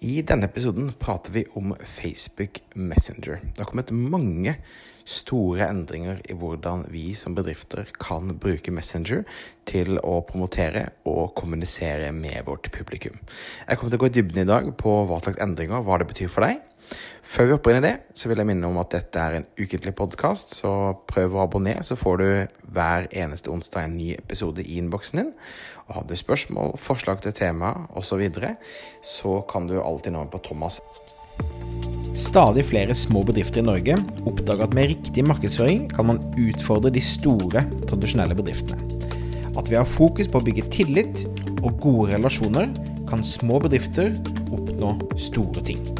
I denne episoden prater vi om Facebook Messenger. Det har kommet mange store endringer i hvordan vi som bedrifter kan bruke Messenger til å promotere og kommunisere med vårt publikum. Jeg kommer til å gå i dybden i dag på hva slags endringer, hva det betyr for deg. Før vi hopper inn i det, så vil jeg minne om at dette er en ukentlig podkast, så prøv å abonnere, så får du hver eneste onsdag en ny episode i innboksen din. Og har du spørsmål, forslag til tema osv., så, videre, så kan du alltid nå på Thomas. Stadig flere små bedrifter i Norge oppdager at med riktig markedsføring kan man utfordre de store, tradisjonelle bedriftene. At vi har fokus på å bygge tillit og gode relasjoner, kan små bedrifter oppnå store ting.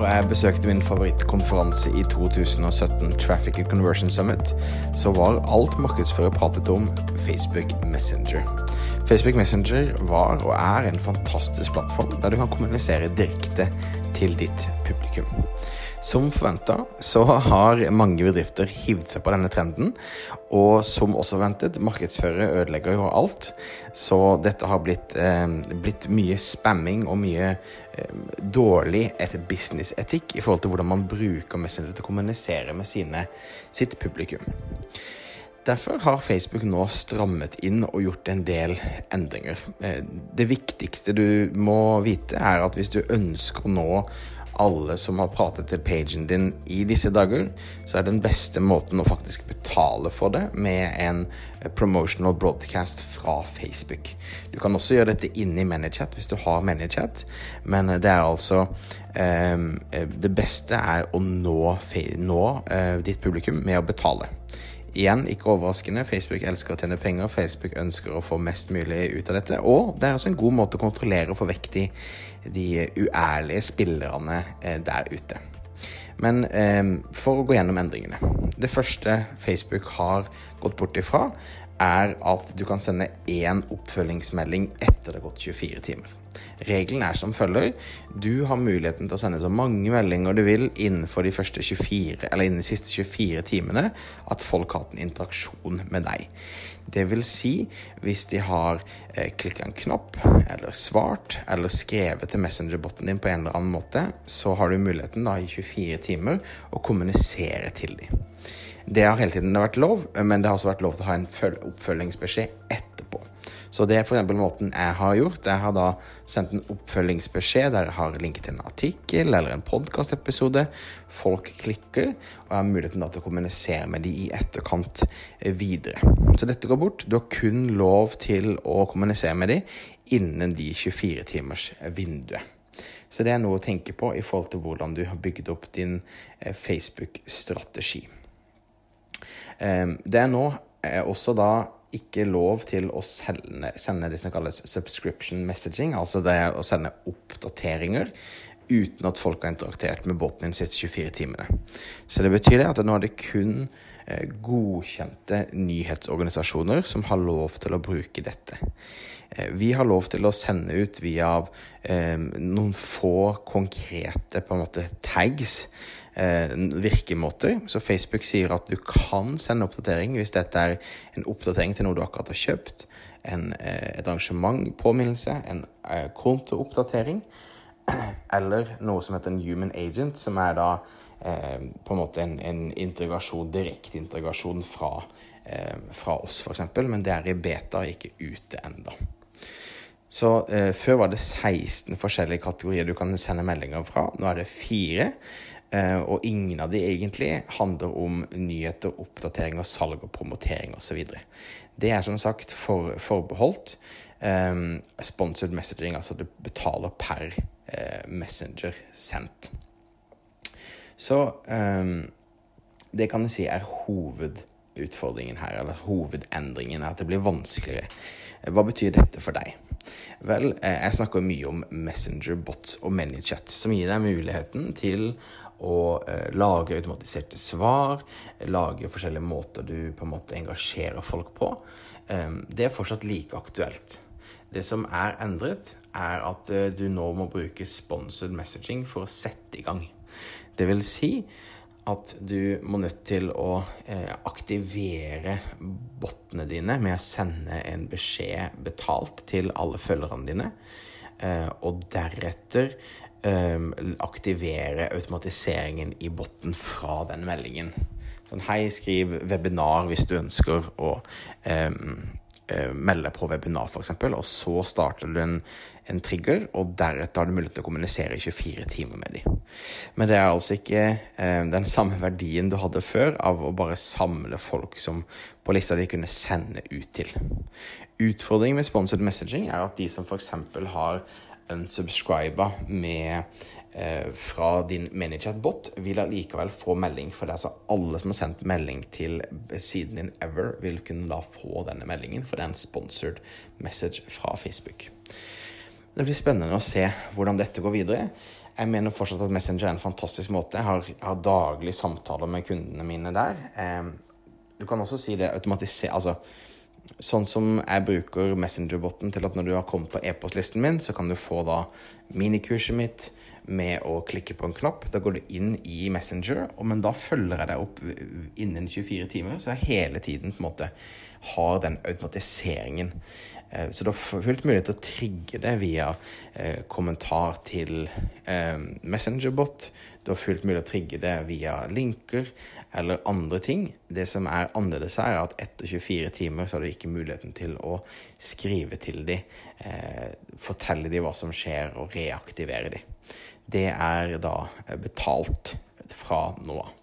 når jeg besøkte min favorittkonferanse i 2017, Traffic and Conversion Summit, så var alt markedsfører pratet om Facebook Messenger. Facebook Messenger var og er en fantastisk plattform der du kan kommunisere direkte til ditt publikum. Som forventa så har mange bedrifter hivd seg på denne trenden, og som også ventet, markedsførere ødelegger jo alt. Så dette har blitt, eh, blitt mye spamming og mye eh, dårlig businessetikk i forhold til hvordan man bruker Messenger til å kommunisere med sine, sitt publikum. Derfor har Facebook nå strammet inn og gjort en del endringer. Eh, det viktigste du må vite, er at hvis du ønsker å nå alle som har pratet til pagen din i disse dager, så er den beste måten å faktisk betale for det med en eh, promotional broadcast fra Facebook. Du kan også gjøre dette inne i ManyChat hvis du har ManyChat, men det er altså um, Det beste er å nå, nå uh, ditt publikum med å betale. Igjen, ikke overraskende. Facebook elsker å tjene penger. Facebook ønsker å få mest mulig ut av dette. Og det er også en god måte å kontrollere og få vekk de, de uærlige spillerne eh, der ute. Men eh, for å gå gjennom endringene. Det første Facebook har gått bort ifra, er at du kan sende én oppfølgingsmelding etter det har gått 24 timer. Regelen er som følger. Du har muligheten til å sende så mange meldinger du vil innenfor de 24, eller innen de siste 24 timene at folk har hatt en interaksjon med deg. Det vil si, hvis de har eh, klikka en knapp, eller svart, eller skrevet til messengerboten din på en eller annen måte, så har du muligheten da i 24 timer å kommunisere til dem. Det har hele tiden vært lov, men det har også vært lov til å ha en oppfølgingsbeskjed. Så det er f.eks. måten jeg har gjort. Jeg har da sendt en oppfølgingsbeskjed der jeg har linket til en artikkel eller en podkastepisode. Folk klikker, og jeg har muligheten da til å kommunisere med de i etterkant videre. Så dette går bort. Du har kun lov til å kommunisere med de innen de 24 timers vinduet. Så det er noe å tenke på i forhold til hvordan du har bygd opp din eh, Facebook-strategi. Ehm, det er nå eh, også da ikke lov til å sende, sende det som kalles subscription messaging, altså det å sende oppdateringer uten at folk har interagert med båten din de siste 24 timene. Så det betyr det at nå er det kun eh, godkjente nyhetsorganisasjoner som har lov til å bruke dette. Eh, vi har lov til å sende ut via eh, noen få konkrete måte tags eh, virkemåter. Så Facebook sier at du kan sende oppdatering hvis dette er en oppdatering til noe du akkurat har kjøpt, en, eh, et arrangement, påminnelse, en eh, kontooppdatering, eller noe som heter en human agent, som er da eh, på en måte en, en integrasjon, direkteintegrasjon fra, eh, fra oss, f.eks., men det er i beta, ikke ute enda. Så eh, Før var det 16 forskjellige kategorier du kan sende meldinger fra. Nå er det fire. Eh, og ingen av de egentlig handler om nyheter, oppdateringer, salg og promotering osv. Det er som sagt for, forbeholdt um, sponsored messaging, altså du betaler per uh, messenger sendt. Så um, det kan du si er hovedutfordringen her, eller hovedendringen, at det blir vanskeligere. Hva betyr dette for deg? Vel, eh, jeg snakker mye om Messenger, bots og ManyChat, som gir deg muligheten til å eh, lage automatiserte svar, lage forskjellige måter du på en måte engasjerer folk på. Eh, det er fortsatt like aktuelt. Det som er endret, er at eh, du nå må bruke sponsored messaging for å sette i gang. Det vil si at du må nødt til å eh, aktivere bottene dine med å sende en beskjed betalt til alle følgerne dine, eh, og deretter aktivere automatiseringen i botten fra den meldingen. Sånn hei, skriv webinar hvis du ønsker å eh, eh, melde på webinar, f.eks., og så starter du en, en trigger, og deretter har du mulighet til å kommunisere i 24 timer med dem. Men det er altså ikke eh, den samme verdien du hadde før av å bare samle folk som på lista de kunne sende ut til. Utfordringen med sponsored messaging er at de som f.eks. har unsubscriba med eh, fra din ManyChat-bot, vil allikevel få melding. For det er altså alle som har sendt melding til siden din ever, vil kunne da få denne meldingen, for det er en sponsored message fra Facebook. Det blir spennende å se hvordan dette går videre. Jeg mener fortsatt at Messenger er en fantastisk måte. Jeg har, jeg har daglig samtaler med kundene mine der. Eh, du kan også si det automatisert Altså sånn som jeg bruker Messenger-botten til at når du har kommet på e-postlisten min, så kan du få da minikurset mitt med å klikke på en knapp. Da går du inn i Messenger, men da følger jeg deg opp innen 24 timer. Så jeg hele tiden på en måte har den automatiseringen. Eh, så du har fullt mulighet til å trigge det via eh, kommentar til eh, Messengerbot. Du har fullt mulig å trigge det via linker eller andre ting. Det som er annerledes her, er at etter 24 timer så har du ikke muligheten til å skrive til dem, eh, fortelle dem hva som skjer, og reaktivere dem. Det er da betalt fra nå av.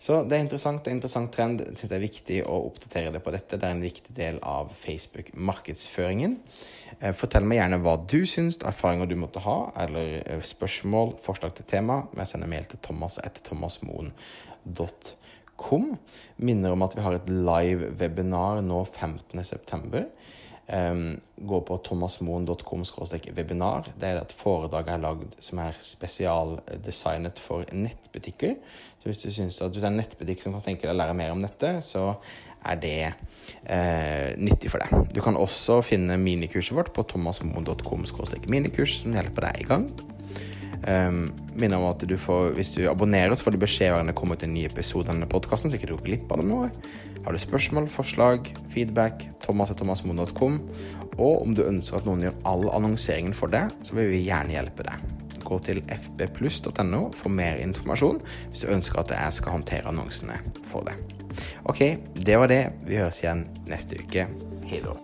Så det er interessant. Det er interessant trend. Det er viktig å oppdatere deg på dette. Det er en viktig del av Facebook-markedsføringen. Eh, fortell meg gjerne hva du syns, erfaringer du måtte ha, eller eh, spørsmål, forslag til tema. Jeg sender mail til thomas etter thomasmoen.com. Minner om at vi har et live webinar nå 15.9. Gå på thomasmoen.com webinar. Det er et foredrag jeg har lagd som er spesialdesignet for nettbutikker. Så hvis du syns at du er en nettbutikk som kan tenke deg å lære mer om nettet, så er det eh, nyttig for deg. Du kan også finne minikurset vårt på thomasmoen.com minikurs, som hjelper deg i gang. Um, minner om at du får, hvis du abonnerer, så får du beskjed når det kommer ut en ny episode av denne podkasten, så ikke du går glipp av noe. Har du spørsmål, forslag, feedback, thomas.thomasmoen.com. Og om du ønsker at noen gjør all annonseringen for deg, så vil vi gjerne hjelpe deg. Gå til fbpluss.no for mer informasjon hvis du ønsker at jeg skal håndtere annonsene for deg. Ok, det var det. Vi høres igjen neste uke. Hei da.